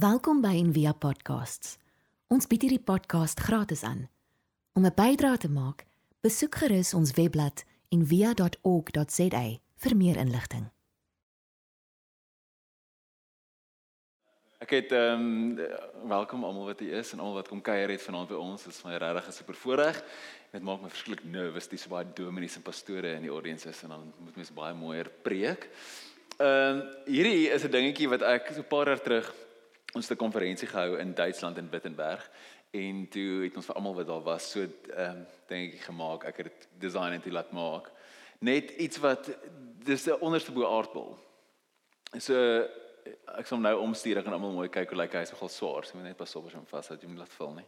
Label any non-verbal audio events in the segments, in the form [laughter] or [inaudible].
Welkom by Envia Podcasts. Ons bied hierdie podcast gratis aan. Om 'n bydrae te maak, besoek gerus ons webblad en via.org.za vir meer inligting. Ek het ehm um, welkom almal wat hier is en almal wat kom kuier het vanaand by ons. Dit is my regtig 'n super voorreg. Dit maak my verskriklik nervous dis baie dominees en pastore in die audience is en dan moet mens baie mooier preek. Ehm um, hierdie is 'n dingetjie wat ek so 'n paar jaar terug ons het 'n konferensie gehou in Duitsland in Wittenberg en toe het ons vir almal wat daar was so ehm um, ek gemaak. Ek het dit design en dit laat maak. Net iets wat dis 'n onderste bo aardbol. So ek sal nou omstuur en almal mooi kyk hoe lyk hy is nogal swaar. So moet net pas op as hom vas dat jy hom laat val nie.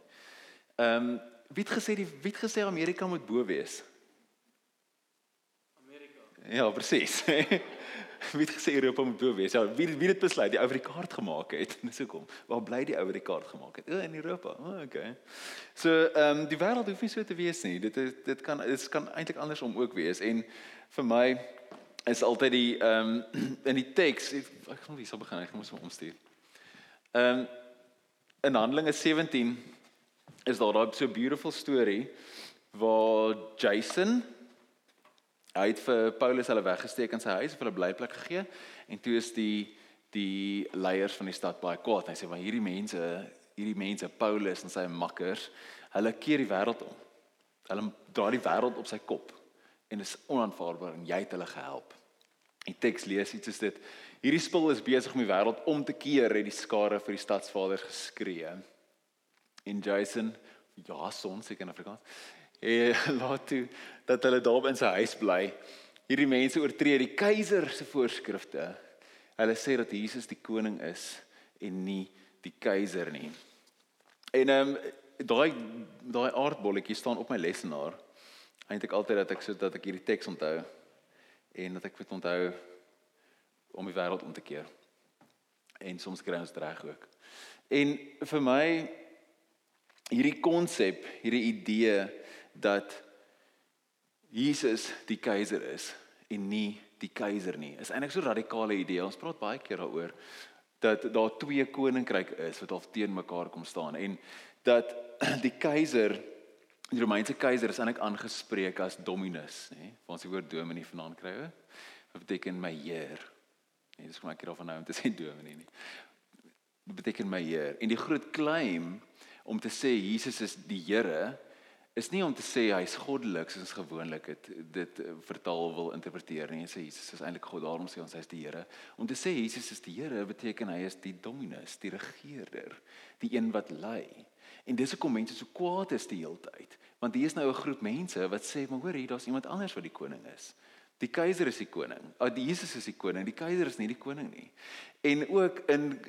Ehm um, wie het gesê die wie het gesê Amerika moet bo wees? Ja, presies. [laughs] wie het gesê Europa moet bo wees? Ja, wie wie het besluit die ou die kaart gemaak het? [laughs] Dis hoekom. Waar bly die ou wat die kaart gemaak het? O, in Europa. O, okay. So ehm um, die wêreld hoef nie so te wees nie. Dit is dit kan dit kan eintlik andersom ook wees en vir my is altyd die ehm um, [clears throat] in die teks ek gaan wie sal begin ek moet hom omstuur. Ehm um, in Handelinge 17 is daar daai so beautiful story waar Jason hy het vir Paulus hulle weggesteek in sy huis vir 'n blyplek gegee en toe is die die leiers van die stad baie kwaad. Hy sê maar hierdie mense, hierdie mense Paulus en sy makkers, hulle keer die wêreld om. Hulle draai die wêreld op sy kop en is onaanvaarbaar en jy het hulle gehelp. Die teks lees iets soos dit: Hierdie spul is besig om die wêreld om te keer, het die skare vir die stadsvader geskree. En Jason, ja, son seker in Afrikaans. Eh [laughs] laat toe dat hulle daar in sy huis bly. Hierdie mense oortree die keiser se voorskrifte. Hulle sê dat Jesus die koning is en nie die keiser nie. En ehm um, daai daai aardbolletjie staan op my lesenaar eintlik altyd dat ek so dat ek hierdie teks onthou en dat ek moet onthou om die wêreld om te keer. En soms kry ons reg ook. En vir my hierdie konsep, hierdie idee dat Jesus die keiser is en nie die keiser nie. Is eintlik so 'n radikale idee. Ons praat baie keer daaroor dat daar twee koninkryke is wat half teen mekaar kom staan en dat [clears throat] die keiser Die Romeinse keiser is eintlik aangespreek as Dominus, nê? Waar ons die woord Dominee vanaand kry. Wat beteken my Heer? Nee, dis kom ek hierop nou om te [laughs] sê Dominee nie. Dit beteken my Heer. En die groot claim om te sê Jesus is die Here is nie om te sê hy's goddelik soos gewoonlik dit dit vertaal wil interpreteer nie. Sê Jesus is eintlik God, daarom sê ons hy's die Here. Om te sê Jesus is die Here beteken hy is die Dominus, die regerder, die een wat lei. En dis hoekom mense so kwaad is die hele tyd. Want hier is nou 'n groep mense wat sê, "Maar hoor hier, daar's iemand anders wat die koning is." Die keiser is die koning. Oh, die Jesus is die koning. Die keiser is nie die koning nie. En ook in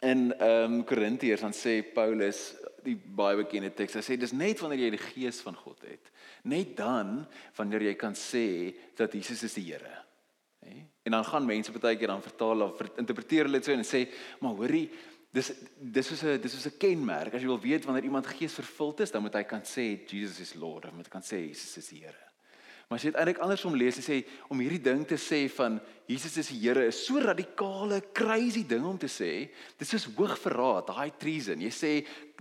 in ehm um, Korintiërs dan sê Paulus die baie bekende teks. Hy sê dis net wanneer jy die gees van God het, net dan wanneer jy kan sê dat Jesus is die Here. Hè? En dan gaan mense baie keer dan vertaal of interpreteer hulle dit so en sê, "Maar hoorie, dis dis is 'n dis is 'n kenmerk. As jy wil weet wanneer iemand gees vervuld is, dan moet hy kan sê Jesus is Lord, dan moet hy kan sê Jesus is die Here. Maar as jy dit eintlik andersom lees, jy sê om hierdie ding te sê van Jesus is die Here is so radikale, crazy ding om te sê. Dit is hoog verraad, high treason. Jy sê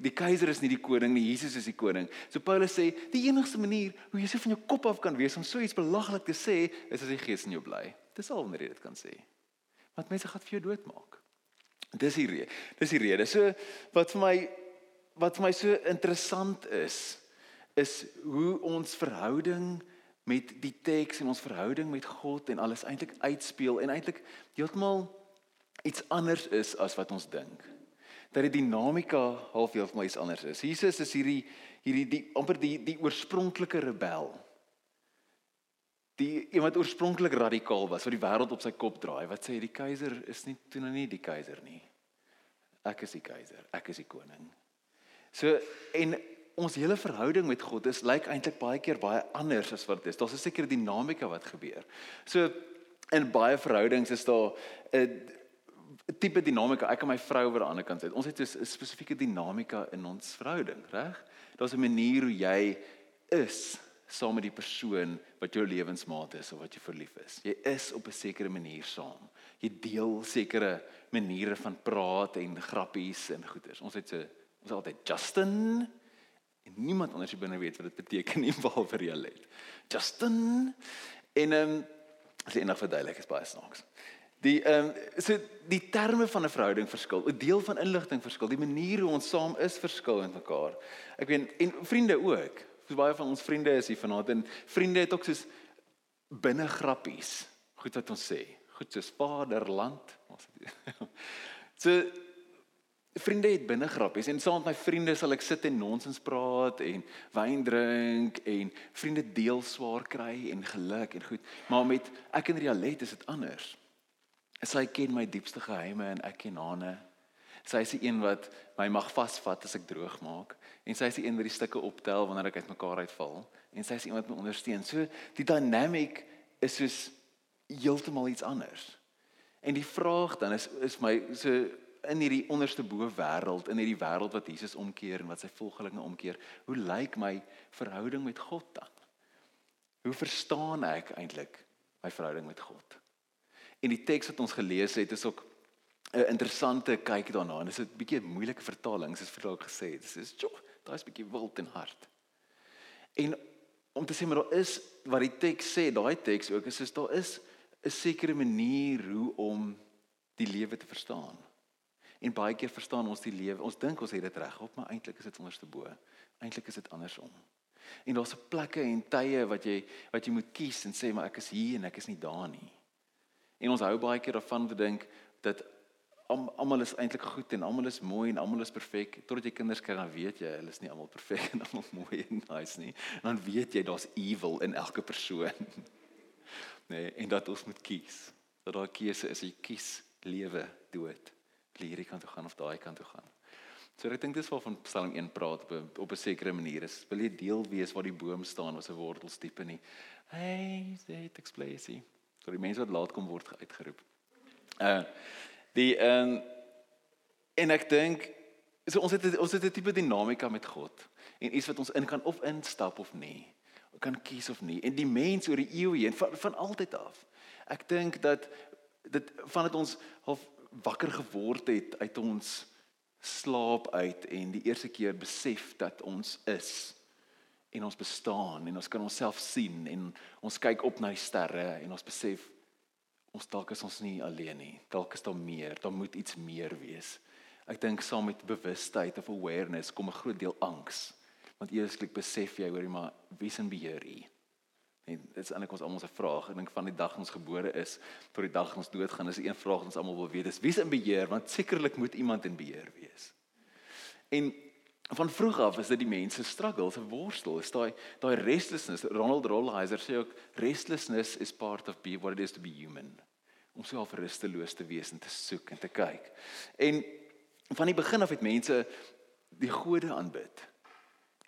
die keiser is nie die koning nie, Jesus is die koning. So Paulus sê die enigste manier hoe jy se van jou kop af kan wees om so iets belaglik te sê, is as die gees in jou bly. Dis al wanneer jy dit kan sê. Want mense gaan vir jou doodmaak. Dis die rede. Dis die rede. So wat vir my wat vir my so interessant is is hoe ons verhouding met die teks en ons verhouding met God en alles eintlik uitspeel en eintlik heeltemal iets anders is as wat ons dink. Dat die dinamika half heeltemal iets anders is. Jesus is hierdie hierdie die amper die die oorspronklike rebel. Die iemand oorspronklik radikaal was wat die wêreld op sy kop draai. Wat sê die keiser is nie toe nou nie die keiser nie. Ek is die keiser, ek is die koning. So en ons hele verhouding met God is lyk eintlik baie keer baie anders as wat dit is. Daar's 'n sekere dinamika wat gebeur. So in baie verhoudings is daar 'n tipe dinamika. Ek en my vrou oor aan die ander kant sit. Ons het 'n spesifieke dinamika in ons verhouding, reg? Daar's 'n manier hoe jy is saam met die persoon wat jou lewensmaat is of wat jy verlief is. Jy is op 'n sekere manier saam. Jy deel sekere maniere van praat en grappies en goeders. Ons het so ons altyd Justin en niemand anders hier binne weet wat dit beteken nie behalwe vir julle. Justin en ehm um, jy eendag verduidelik is baie snaaks. Die ehm um, so die terme van 'n verhouding verskil, 'n deel van inligting verskil, die manier hoe ons saam is verskil met mekaar. Ek weet en vriende ook. So baie van ons vriende is hier vanaand en vriende het ook soos binne grappies. Goed wat ons sê. Goed soos vaderland. [laughs] so vriende het binne grappies en saam met my vriende sal ek sit en nonsens praat en wyn drink en vriende deel swaar kry en geluk en goed. Maar met ek en Rialet is dit anders. Sy ken my diepste geheime en ek ken hare. Sy is die een wat my mag vasvat as ek droog maak en sy is die een wat die stukke optel wanneer ek uitmekaar uitval en sy is iemand wat my ondersteun. So die dynamic is soos heeltemal iets anders. En die vraag dan is is my so in hierdie onderste bo wêreld, in hierdie wêreld wat Jesus omkeer en wat sy volgelinge omkeer, hoe lyk my verhouding met God dan? Hoe verstaan ek eintlik my verhouding met God? En die teks wat ons gelees het is ook 'n interessante kyk daarna. Dit is 'n bietjie moeilike vertaling, soos vir dalk gesê het. Dit is so, daai's bietjie wild en hard. En om te sê maar daar is wat die teks sê, daai teks ook is is daar is 'n sekere manier hoe om die lewe te verstaan. En baie keer verstaan ons die lewe, ons dink ons het dit reg op, maar eintlik is dit onderste bo. Eintlik is dit andersom. En daar's plekke en tye wat jy wat jy moet kies en sê maar ek is hier en ek is nie daar nie. En ons hou baie keer daarvan te dink dat almal is eintlik goed en almal is mooi en almal is perfek. Totdat jy kinders kry dan weet jy hulle is nie almal perfek en almal [laughs] mooi en nice nie. En dan weet jy daar's evil in elke persoon. [laughs] Nee, en dat ons moet kies. Dat daar 'n keuse is, jy kies lewe, dood. Hierdie kant toe gaan of daai kant toe gaan. So ek dink dis waarvan Psalm 1 praat op 'n op 'n sekere manier is. Wil jy deel wees waar die boom staan waar sy wortels diep in die Hey, dit explains. So die mense wat laat kom word uitgeroep. Uh die ehm um, en ek dink so ons het ons het 'n tipe dinamika met God en iets wat ons in kan of instap of nie. Ons kan kies of nie. En die mens oor die eeue heen van van altyd af. Ek dink dat dit vandat ons half wakker geword het uit ons slaap uit en die eerste keer besef dat ons is en ons bestaan en ons kan onsself sien en ons kyk op na die sterre en ons besef ons dalk is ons nie alleen nie. Dalk is daar meer, daar moet iets meer wees. Ek dink saam met bewustheid of awareness kom 'n groot deel angs. Want eerslik besef jy hoorie maar wie's in beheer hier? En dit is eintlik ons almal se vraag. Ek dink van die dag ons gebore is tot die dag ons doodgaan, is een vraag wat ons almal wil weet, is wie's in beheer? Want sekerlik moet iemand in beheer wees. En van vroeg af is dit die mense struggle, se worstel, is daai daai restlessness. Ronald Rolheiser sê ook restlessness is part of be what it is to be human. Om so half rusteloos te wees en te soek en te kyk. En van die begin af het mense die gode aanbid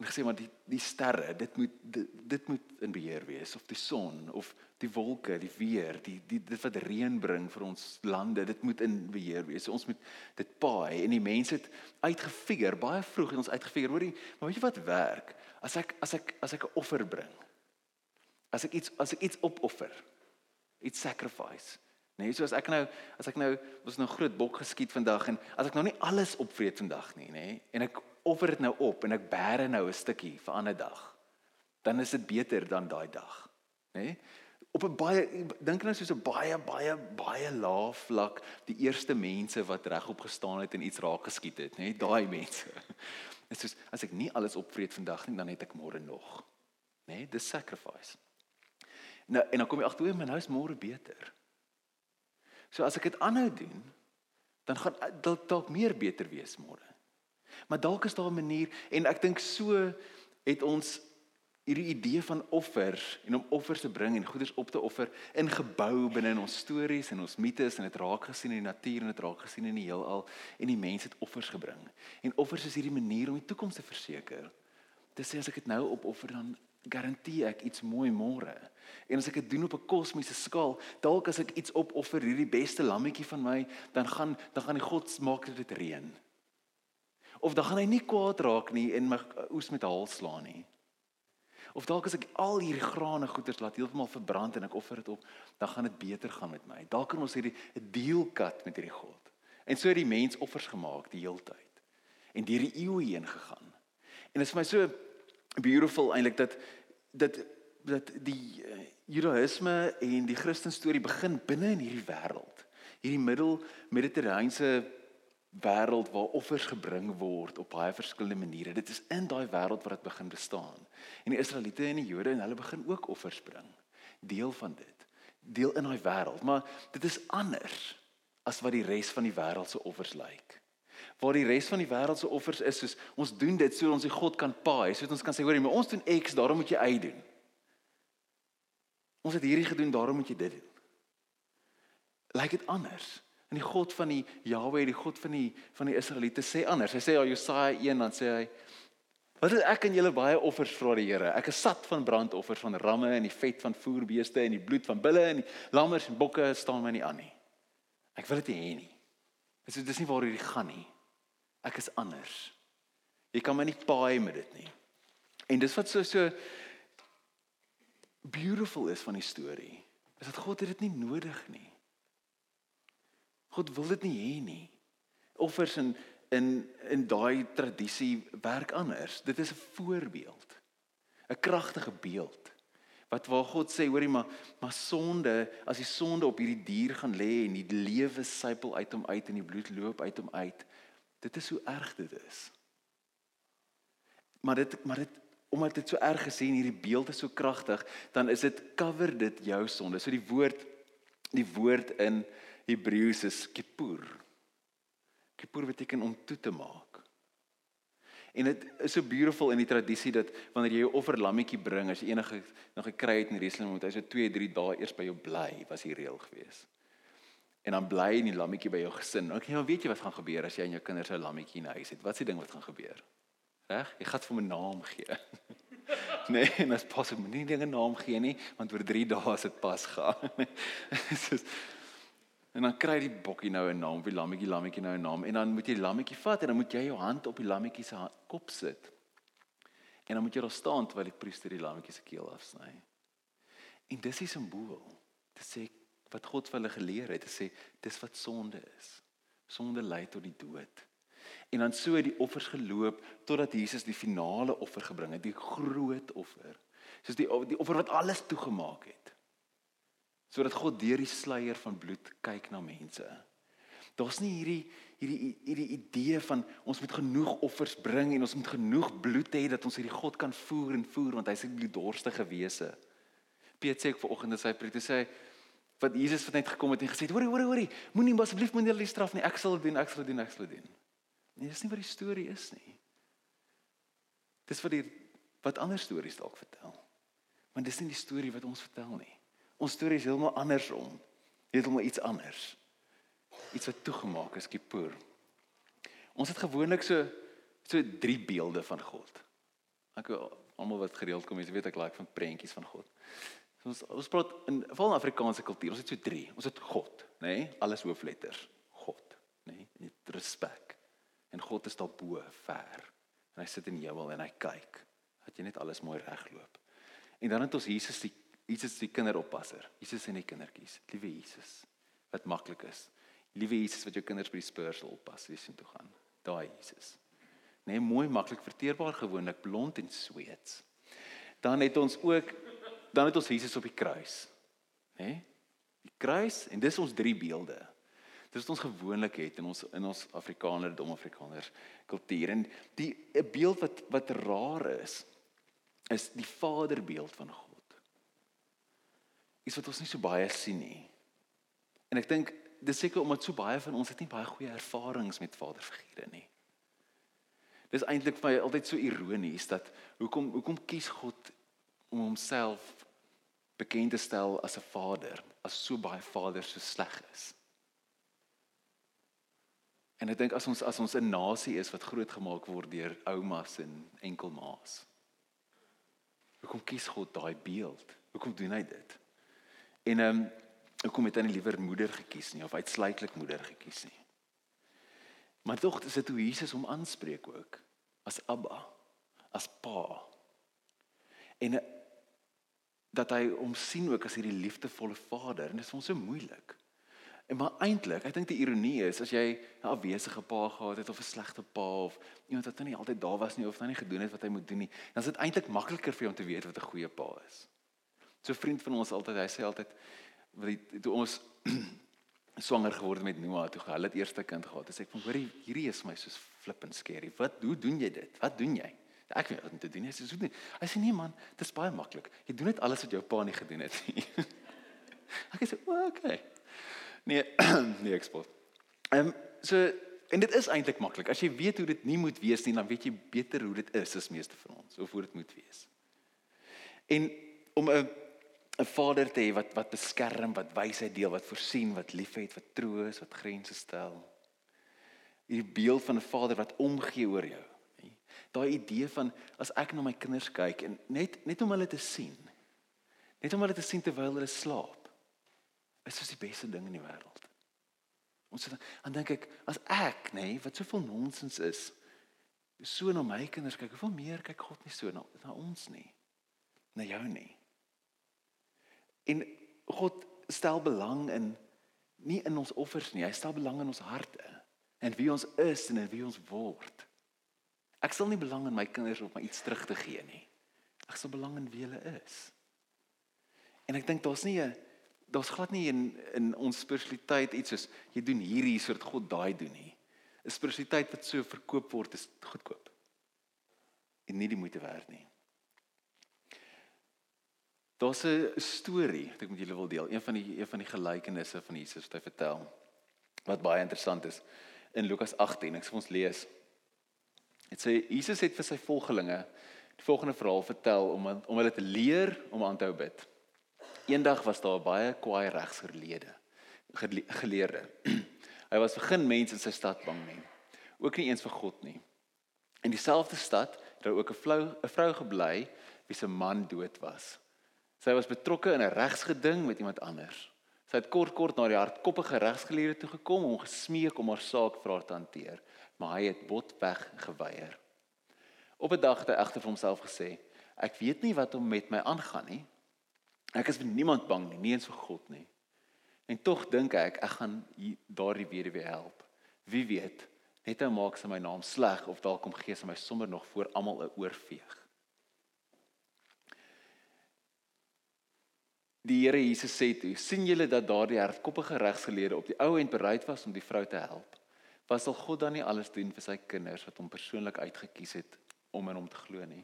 en gesê maar die die sterre dit moet dit, dit moet in beheer wees of die son of die wolke die weer die die dit wat reën bring vir ons lande dit moet in beheer wees. So ons moet dit paai en die mense het uitgefigure baie vroeg het ons uitgefigure hoorie maar weet jy wat werk? As ek as ek as ek 'n offer bring as ek iets as ek iets opoffer iets sacrifice nee so as ek nou as ek nou was nou groot bok geskiet vandag en as ek nou nie alles opvreet vandag nie nê en ek offer dit nou op en ek bære nou 'n stukkie vir 'n ander dag, dan is dit beter dan daai dag, nê? Nee? Op 'n baie dink nou soos 'n baie baie baie lae vlak, die eerste mense wat regop gestaan het en iets raak geskiet het, nê? Nee? Daai mense. Dit soos as ek nie alles opvreet vandag nie, dan het ek môre nog. Nê? Nee? Dis sacrifice. Nou en dan kom jy agter, my nou is môre beter. So as ek dit aanhou doen, dan gaan dit dalk meer beter wees môre. Maar dalk is daar 'n manier en ek dink so het ons hierdie idee van offer en om offers te bring en goederes op te offer ingebou binne in ons stories en ons mites en dit raak gesien in die natuur en dit raak gesien in die heelal en die mense het offers gebring. En offers is hierdie manier om die toekoms te verseker. Dit sê as ek dit nou opoffer dan garandeer ek iets mooi môre. En as ek dit doen op 'n kosmiese skaal, dalk as ek iets opoffer, hierdie beste lammetjie van my, dan gaan dan gaan die God maak dit reën of dan gaan hy nie kwaad raak nie en my oes met haal slaan nie. Of dalk as ek al hierdie grane goeders laat heeltemal verbrand en ek offer dit op, dan gaan dit beter gaan met my. Dalk kan ons hierdie 'n deal cut met hierdie God. En so het die mens offers gemaak die heeltyd. En deur die eeue heen gegaan. En dit is vir my so beautiful eintlik dat dat dat die uh, Judaïsme en die Christen storie begin binne in hierdie wêreld. Hierdie middel mediterrane wêreld waar offers gebring word op baie verskillende maniere. Dit is in daai wêreld waar dit begin bestaan. En die Israeliete en die Jode en hulle begin ook offers bring. Deel van dit. Deel in daai wêreld, maar dit is anders as wat die res van die wêreld se offers lyk. Waar die res van die wêreld se offers is soos ons doen dit sodat ons die God kan paai, sodat ons kan sê hoor maar ons doen X, daarom moet jy Y doen. Ons het hierdie gedoen, daarom moet jy dit doen. Lyk dit anders? En die God van die Jahwe, die God van die van die Israeliete sê anders. Hy sê ja Jesaja 1 dan sê hy Wat het ek en julle baie offers vra die Here. Ek is sat van brandoffers van ramme en die vet van voerbeeste en die bloed van bulle en die lammers en bokke staan my nie aan nie. Ek wil dit nie hê nie. Dit is dis nie waar hierdie gaan nie. Ek is anders. Jy kan my nie paai met dit nie. En dis wat so so beautiful is van die storie. Is dat God het dit nie nodig nie. God wil dit nie hê nie. Offers in in in daai tradisie werk anders. Dit is 'n voorbeeld. 'n Kragtige beeld. Wat waar God sê, hoorie maar maar sonde, as die sonde op hierdie dier gaan lê en die lewe sypel uit hom uit en die bloed loop uit hom uit, dit is hoe erg dit is. Maar dit maar dit omdat dit so erg gesien hierdie beeld is so kragtig, dan is dit cover dit jou sonde. So die woord die woord in Hebreëus is kippur. Kippur beteken om toe te maak. En dit is so beautiful in die tradisie dat wanneer jy 'n offerlammetjie bring, as jy enige nog gekry het in Jerusalem, moet hy so 2, 3 dae eers by jou bly, was die reël gewees. En dan bly in die lammetjie by jou gesin. Okay, nou weet jy wat gaan gebeur as jy en jou kinders 'n lammetjie in huis het. Wat is die ding wat gaan gebeur? Reg? Jy gaan vir 'n naam gee. [laughs] nee, en as pas moet nie dinge naam gee nie, want oor 3 dae as dit pas gaan. [laughs] Dis En dan kry die bokkie nou 'n naam, die lammetjie lammetjie nou 'n naam en dan moet jy die lammetjie vat en dan moet jy jou hand op die lammetjie se kop sit. En dan moet jy daar staan terwyl die priester die lammetjie se keel afsny. En dis die simbool. Dit sê wat God vir hulle geleer het, dit sê dis wat sonde is. Sonde lei tot die dood. En dan so het die offers geloop totdat Jesus die finale offer gebring het, die groot offer. Soos die die offer wat alles toegemaak het sodat God deur die sluier van bloed kyk na mense. Daar's nie hierdie hierdie hierdie idee van ons moet genoeg offers bring en ons moet genoeg bloed hê dat ons hierdie God kan voer en voer want hy's 'n bloeddorstige wese. Piet sê ek vanoggend as hy preek te sê wat Jesus het net gekom het en gesê hoorie hoorie hoorie moenie asseblief moenie hulle straf nie ek sal dit doen ek sal dit doen ek sal dit doen. Nee dis nie wat die storie is nie. Dis wat die wat ander stories dalk vertel. Want dis nie die storie wat ons vertel nie. Ons storie is heeltemal andersom. Heeltemal iets anders. Iets wat toegemaak is, Kippur. Ons het gewoonlik so so drie beelde van God. Ek almal wat gereeld kom, jy weet ek like van prentjies van God. So ons ons praat in in Afrikaanse kultuur, ons het so drie. Ons het God, nê? Nee? Alles hoofletters. God, nê? Nee? Met respek. En God is daar bo, ver. En hy sit in die hemel en hy kyk dat jy net alles mooi regloop. En dan het ons Jesus die Jesus is die kinderoppasser. Jesus en die kindertjies. Liewe Jesus, wat maklik is. Liewe Jesus wat jou kinders by die speursel oppas, wie sien toe gaan. Daai Jesus. Nee, mooi maklik verteerbaar gewoonlik blond en sweets. Dan het ons ook dan het ons Jesus op die kruis. Hè? Nee? Die kruis en dis ons drie beelde. Dis wat ons gewoonlik het in ons in ons Afrikaner, dom Afrikaners kultuur en die 'n beeld wat wat rar is is die Vaderbeeld van God iets wat ons nie so baie sien nie. En ek dink dis seker omdat so baie van ons het nie baie goeie ervarings met vaderfigure nie. Dis eintlik vir my altyd so ironies dat hoekom hoekom kies God om homself bekend te stel as 'n vader as so baie vaders so sleg is. En ek dink as ons as ons 'n nasie is wat grootgemaak word deur oumas en enkelmaas. Hoekom kies God daai beeld? Hoekom doen hy dit? En ehm um, hoekom het hy nie liewer moeder gekies nie of uitsluitlik moeder gekies nie? Maar tog is dit hoe Jesus hom aanspreek ook as Abba, as Pa. En eh, dat hy hom sien ook as hierdie liefdevolle vader en dit is vir ons so moeilik. En maar eintlik, ek dink die ironie is as jy 'n afwesige pa gehad het of 'n slegte pa of iemand wat nie altyd daar was nie of nou nie gedoen het wat hy moet doen nie, dan is dit eintlik makliker vir jou om te weet wat 'n goeie pa is. So 'n vriend van ons altyd, hy sê altyd toe ons [clears throat] swanger geword met Noah toe hulle het eerste kind gehad. Dis ek van hoor hierdie is my soos flippin scary. Wat hoe doen jy dit? Wat doen jy? Ek weet wat om te doen. Hy sê so nie. Hy sê nee man, dit is baie maklik. Jy doen net alles wat jou pa nie gedoen het nie. [laughs] ek sê o, okay. Nee, [clears throat] nee ek spot. Ehm so en dit is eintlik maklik. As jy weet hoe dit nie moet wees nie, dan weet jy beter hoe dit is as meeste van ons of hoe dit moet wees. En om 'n 'n vader te hê wat wat beskerm, wat wysheid deel, wat voorsien, wat liefhet, wat troos, wat grense stel. Hierdie beeld van 'n vader wat omgee oor jou. Daai idee van as ek na my kinders kyk en net net om hulle te sien. Net om hulle te sien terwyl hulle slaap. Is dit die beste ding in die wêreld. Ons dan dink ek as ek, nê, nee, wat soveel nonsens is, so na my kinders kyk, hoeveel meer kyk God nie so na na ons nie. Na jou nie. En God stel belang in nie in ons offers nie, hy stel belang in ons harte en wie ons is en wie ons word. Ek sal nie belang in my kinders of my iets terug te gee nie. Ek sal belang in wie hulle is. En ek dink daar's nie 'n daar's glad nie in in ons spiritualiteit iets soos jy doen hierdie soort God daai doen nie. 'n Spiritualiteit wat so verkoop word is goedkoop. En nie die moeite werd nie. Daar's 'n storie wat ek met julle wil deel. Een van die een van die gelykenisse van Jesus wat hy vertel wat baie interessant is in Lukas 18. Ek sê ons lees. Dit sê Jesus het vir sy volgelinge die volgende verhaal vertel om om hulle te leer om aan te hou bid. Eendag was daar baie kwaai regsgeleerde geleerde. [clears throat] Hy was begin mense in sy stad bang nie. Ook nie eens vir God nie. In dieselfde stad het daar ook 'n vrou 'n vrou gebly wie se man dood was. Sy was betrokke in 'n regsgeding met iemand anders. Sy het kort kort na die hardkoppige regsgeleerde toe gekom om gesmeek om haar saak vir haar te hanteer, maar hy het botweg geweier. Op 'n dag het hy egter vir homself gesê: "Ek weet nie wat om met my aangaan nie. Ek is vir niemand bang nie, nie eens vir God nie. En tog dink ek ek gaan daardie weduwee help. Wie weet, net nou maak sy my naam sleg of dalk kom gee sy my sommer nog voor almal 'n oorveeg." Die Here Jesus sê toe: "Sien julle dat daardie hardkoppige regsgeleerde op die ou end bereid was om die vrou te help? Was sal God dan nie alles doen vir sy kinders wat hom persoonlik uitget kies het om in hom te glo nie?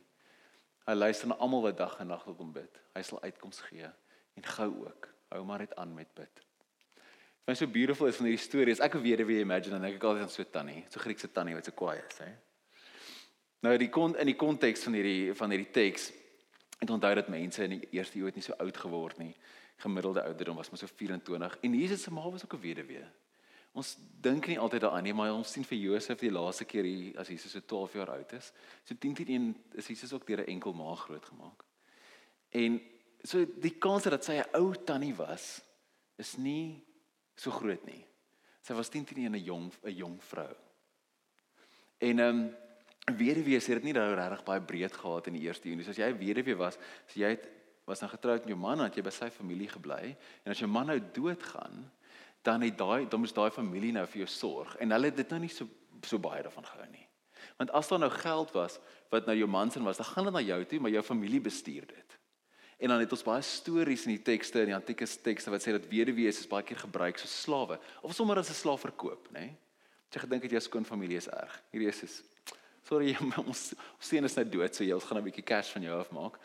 Hy luister na almal wat dag en nag tot hom bid. Hy sal uitkoms gee en gou ook. Hou maar net aan met bid." Wat so beautiful is van hierdie storie is ek weet wie imagine en ek kyk altyd aan so tannie, so Griekse tannie wat so kwaai is, hè. Nou die kon in die konteks van hierdie van hierdie teks Het onthou dat mense in die eerste eeu het nie so oud geword nie. Gemiddelde ouderdom was maar so 24 en Jesus se ma was ook 'n weduwee. Ons dink nie altyd daaraan nie, maar ons sien vir Josef die laaste keer hier as Jesus so 12 jaar oud is. So 10 teen 1 is Jesus ook deur 'n enkel ma grootgemaak. En so die kans dat sy 'n ou tannie was is nie so groot nie. Sy was 10 teen 1 'n jong 'n jong vrou. En ehm um, weduwee sê dit nie hy regtig baie breed gehad in die eerste eeu nie. So as jy 'n weduwee was, as jy het, was dan getroud met jou man, dan het jy by sy familie gebly en as jou man nou doodgaan, dan het daai dan moes daai familie nou vir jou sorg en hulle het dit nou nie so so baie daarvan gehou nie. Want as daar nou geld was wat nou jou man se was, dan gaan dit na jou toe, maar jou familie bestuur dit. En dan het ons baie stories in die tekste in die antieke tekste wat sê dat weduwees is baie keer gebruik so slawe of sommer as 'n slaaf verkoop, nê? As jy gedink het jou skoon familie is erg. Hierdie is is Sorry, [laughs] ons sien is nou dood, so jy ons gaan 'n bietjie cash van jou afmaak.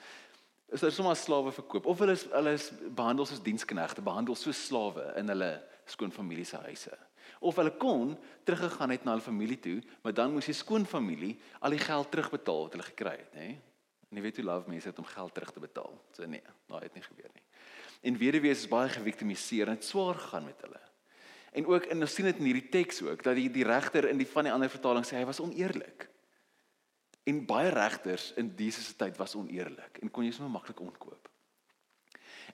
Is daar sommer slawe verkoop of hulle is hulle is behandel soos diensknegte, behandel soos slawe in hulle skoonfamilie se huise. Of hulle kon teruggegaan het na hulle familie toe, maar dan moes die skoonfamilie al die geld terugbetaal wat hulle gekry het, hè? En jy weet hoe love mense het om geld terug te betaal. So nee, daai het nie gebeur nie. En weduwees is baie geviktimiseer en dit swaar gegaan met hulle. En ook en ons sien dit in hierdie teks ook dat die die regter in die van die ander vertaling sê hy was oneerlik. En baie regters in Jesus se tyd was oneerlik en kon jy sommer maklik onkoop.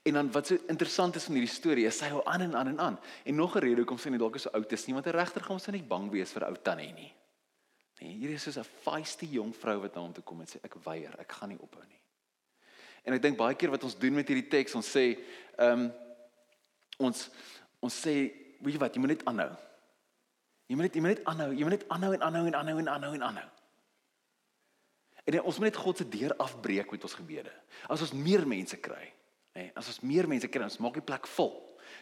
En dan wat so interessant is van hierdie storie is hy hou aan en aan en aan. En nog 'n rede hoekom sy nie dalk so oud is nie, want 'n regter gaan mos nie bang wees vir ou tannie nie. Nee, hier is soos 'n feisty jong vrou wat na hom toe kom en sê ek weier, ek gaan nie ophou nie. En ek dink baie keer wat ons doen met hierdie teks, ons sê ehm um, ons ons sê weet jy wat, jy moet net aanhou. Jy moet net jy moet net aanhou, jy moet net aanhou en aanhou en aanhou en aanhou en aanhou. En ons moet net God se deur afbreek met ons gebede. As ons meer mense kry, nê, as ons meer mense kry, ons maak die plek vol,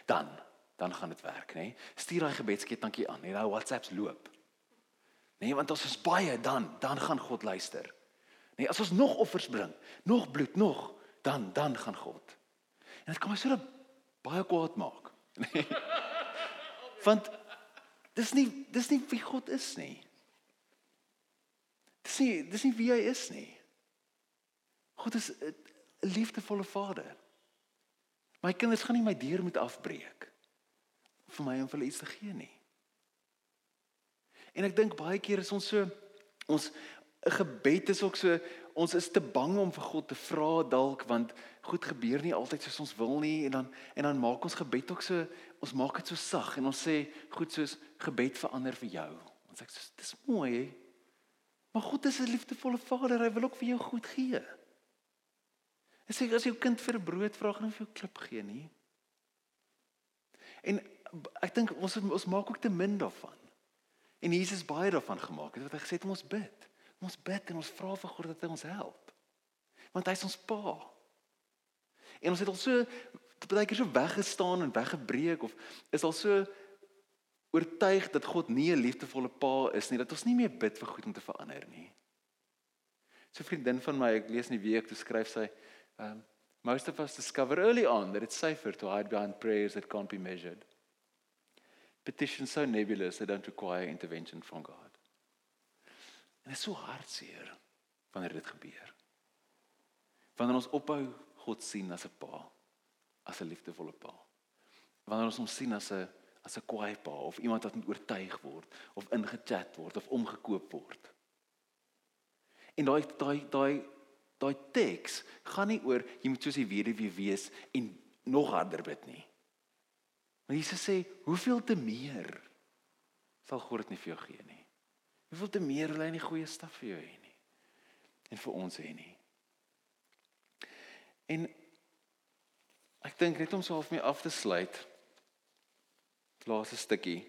dan dan gaan dit werk, nê. Stuur daai gebedsketjie aan, nê, nou WhatsApps loop. Nee, want as ons baie dan dan gaan God luister. Nee, as ons nog offers bring, nog bloed, nog, dan dan gaan God. En dit kan my so baie kwaad maak. Nee. [laughs] Want dis nie dis nie wie God is nie. Dis nie dis nie wie hy is nie. God is 'n liefdevolle Vader. My kinders gaan nie my deur moet afbreek vir my om vir hulle iets te gee nie. En ek dink baie keer is ons so ons 'n gebed is ook so ons is te bang om vir God te vra dalk want goed gebeur nie altyd soos ons wil nie en dan en dan maak ons gebed ook so ons maak dit so sag en ons sê goed soos gebed verander vir jou. Ons sê dis mooi. Maar God is 'n liefdevolle Vader, hy wil ook vir jou goed gee. Hy sê as jou kind vir 'n brood vra, gaan hy vir jou klip gee nie. En ek dink ons ons maak ook te min daarvan. En Jesus baie daarvan gemaak het wat hy gesê het om ons bid. Ons bid en ons vra vir God dat hy ons help. Want hy is ons Pa. En ons het al so baie keer so weggestaan en weggebreek of is al so oortuig dat God nie 'n liefdevolle Pa is nie, dat ons nie meer bid vir goed om te verander nie. So 'n vriendin van my, ek lees in die week, toe skryf sy, um, most of us discover early on that it's safer to hide behind prayers that can't be measured. Petitions so nebulous they don't require intervention from God. En dit is so hartseer wanneer dit gebeur. Wanneer ons ophou God sien as 'n pa, as 'n liefdevolle pa. Wanneer ons hom sien as 'n as 'n kwaai pa of iemand wat moet oortuig word of ingechat word of omgekoop word. En daai daai daai daai teks gaan nie oor jy moet soos die weduwee wees en nog harder bid nie. Maar Jesus sê, hoeveel te meer sal God dit nie vir jou gee nie. Hoeveel te meer wil hy nie goeie staf vir jou hê nie. En vir ons hê nie. En ek dink net om so half mee af te sluit. Laaste stukkie.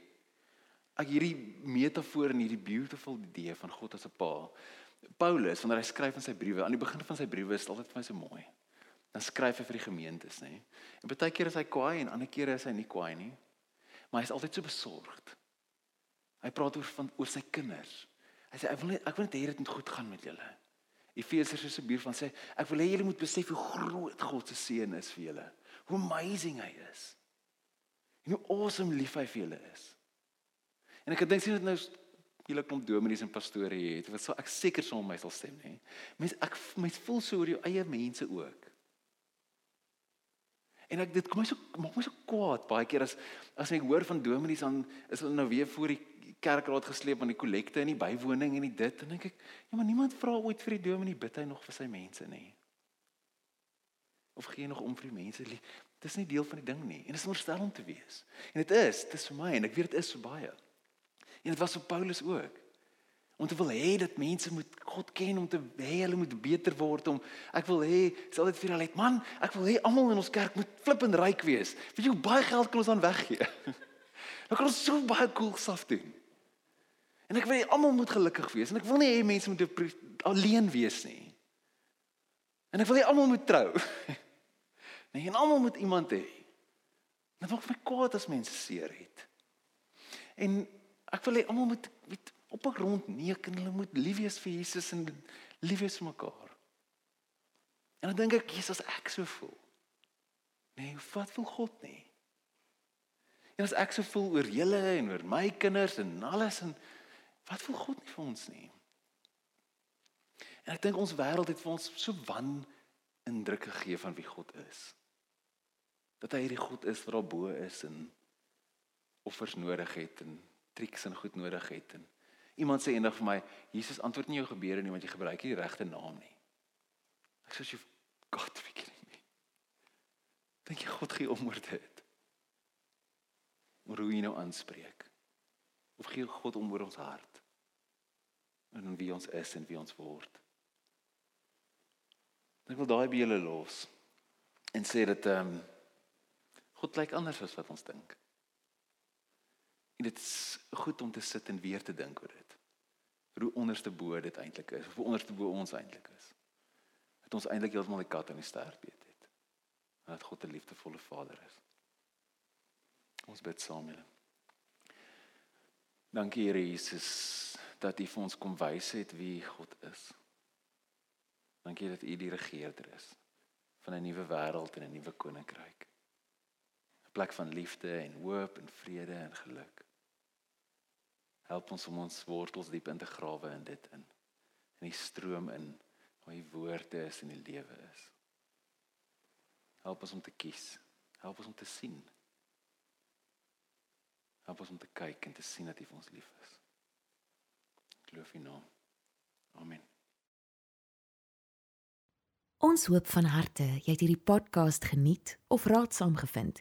Ek hierdie metafoor en hierdie beautiful idee van God as 'n pa. Paulus, wanneer hy skryf in sy briewe, aan die begin van sy briewe is dit altyd vir my so mooi. Dan skryf hy vir die gemeentes, nê. En baie keer is hy kwaai en ander kere is hy nie kwaai nie. Maar hy is altyd so besorgd. Hy praat oor van oor sy kinders. Hy sê ek wil net ek wil net hê dit moet goed gaan met julle. Efesiërs 'n bier van sê ek wil hê julle moet besef hoe groot God se seën is vir julle. Hoe amazing hy is. En hoe awesome lief hy vir julle is. En ek dink sien dit nou julle klomp dominees en pastore hier het wat so ek seker sou my sal stem nê. Mense ek mense voel so oor jou eie mense ook. En ek dit kom my so maak my so kwaad baie keer as as ek hoor van dominees dan is hulle nou weer voor die kerkraad gesleep aan die kollekte in die bywoning en die dit en dink ek ja maar niemand vra ooit vir die dominee bid hy nog vir sy mense nie of gee nog om vir die mense dis nie deel van die ding nie en dit is veronderstel om te wees. En dit is dit is vir my en ek weet dit is so baie. En dit was vir Paulus ook om te wil hê dat mense moet God ken om te hê hulle moet beter word om ek wil hê sal dit vir hulle het man ek wil hê almal in ons kerk moet flippend ryk wees. Weet jy hoe baie geld kan ons dan weggee? [laughs] Dan kan ons so baie cool stuff doen. En ek wil hê almal moet gelukkig wees en ek wil nie hê mense moet alleen wees nie. En ek wil hê almal moet trou. [laughs] Nee, en almal moet iemand hê. Dit maak my kwaad as mense seer het. En ek wil hê almal moet weet op 'n grond neek en hulle moet lief wees vir Jesus en lief wees vir mekaar. En dan dink ek Jesus ek so voel. Nee, wat wil God nie? En as ek so voel oor julle en oor my kinders en alles en Wat wil God nie vir ons nie? En ek dink ons wêreld het vir ons so wan indruk gegee van wie God is. Dat hy hierdie God is wat daar bo is en offers nodig het en triks en goed nodig het en iemand sê eendag vir my Jesus antwoord nie jou gebede nie want jy gebruik nie die regte naam nie. Ek sê jy God kidding me. Dink jy God gee om oor dit? Hoe jy nou aanspreek? Of gee God om oor ons hart? in wie ons is en wie ons word. Ek wil daai by julle los en sê dat ehm um, God lyk anders as wat ons dink. En dit is goed om te sit en weer te dink oor dit. Hoe onderste bo dit eintlik is, of onderste bo ons eintlik is. Dat ons eintlik heeltemal die kat in die sterk weet het. En dat God 'n liefdevolle Vader is. Ons bid saam julle. Dankie Here Jesus dat U vir ons kom wys het wie God is. Dankie dat U die regerder is van 'n nuwe wêreld en 'n nuwe koninkryk. 'n Plek van liefde en hoop en vrede en geluk. Help ons om ons wortels diep in te grawe in dit in. In die stroom in waar U woorde is en die lewe is. Help ons om te kies. Help ons om te sien. Help ons om te kyk en te sien dat U vir ons lief is. Ek loof U naam. Amen. Ons hoop van harte jy het hierdie podcast geniet of raadsaam gevind.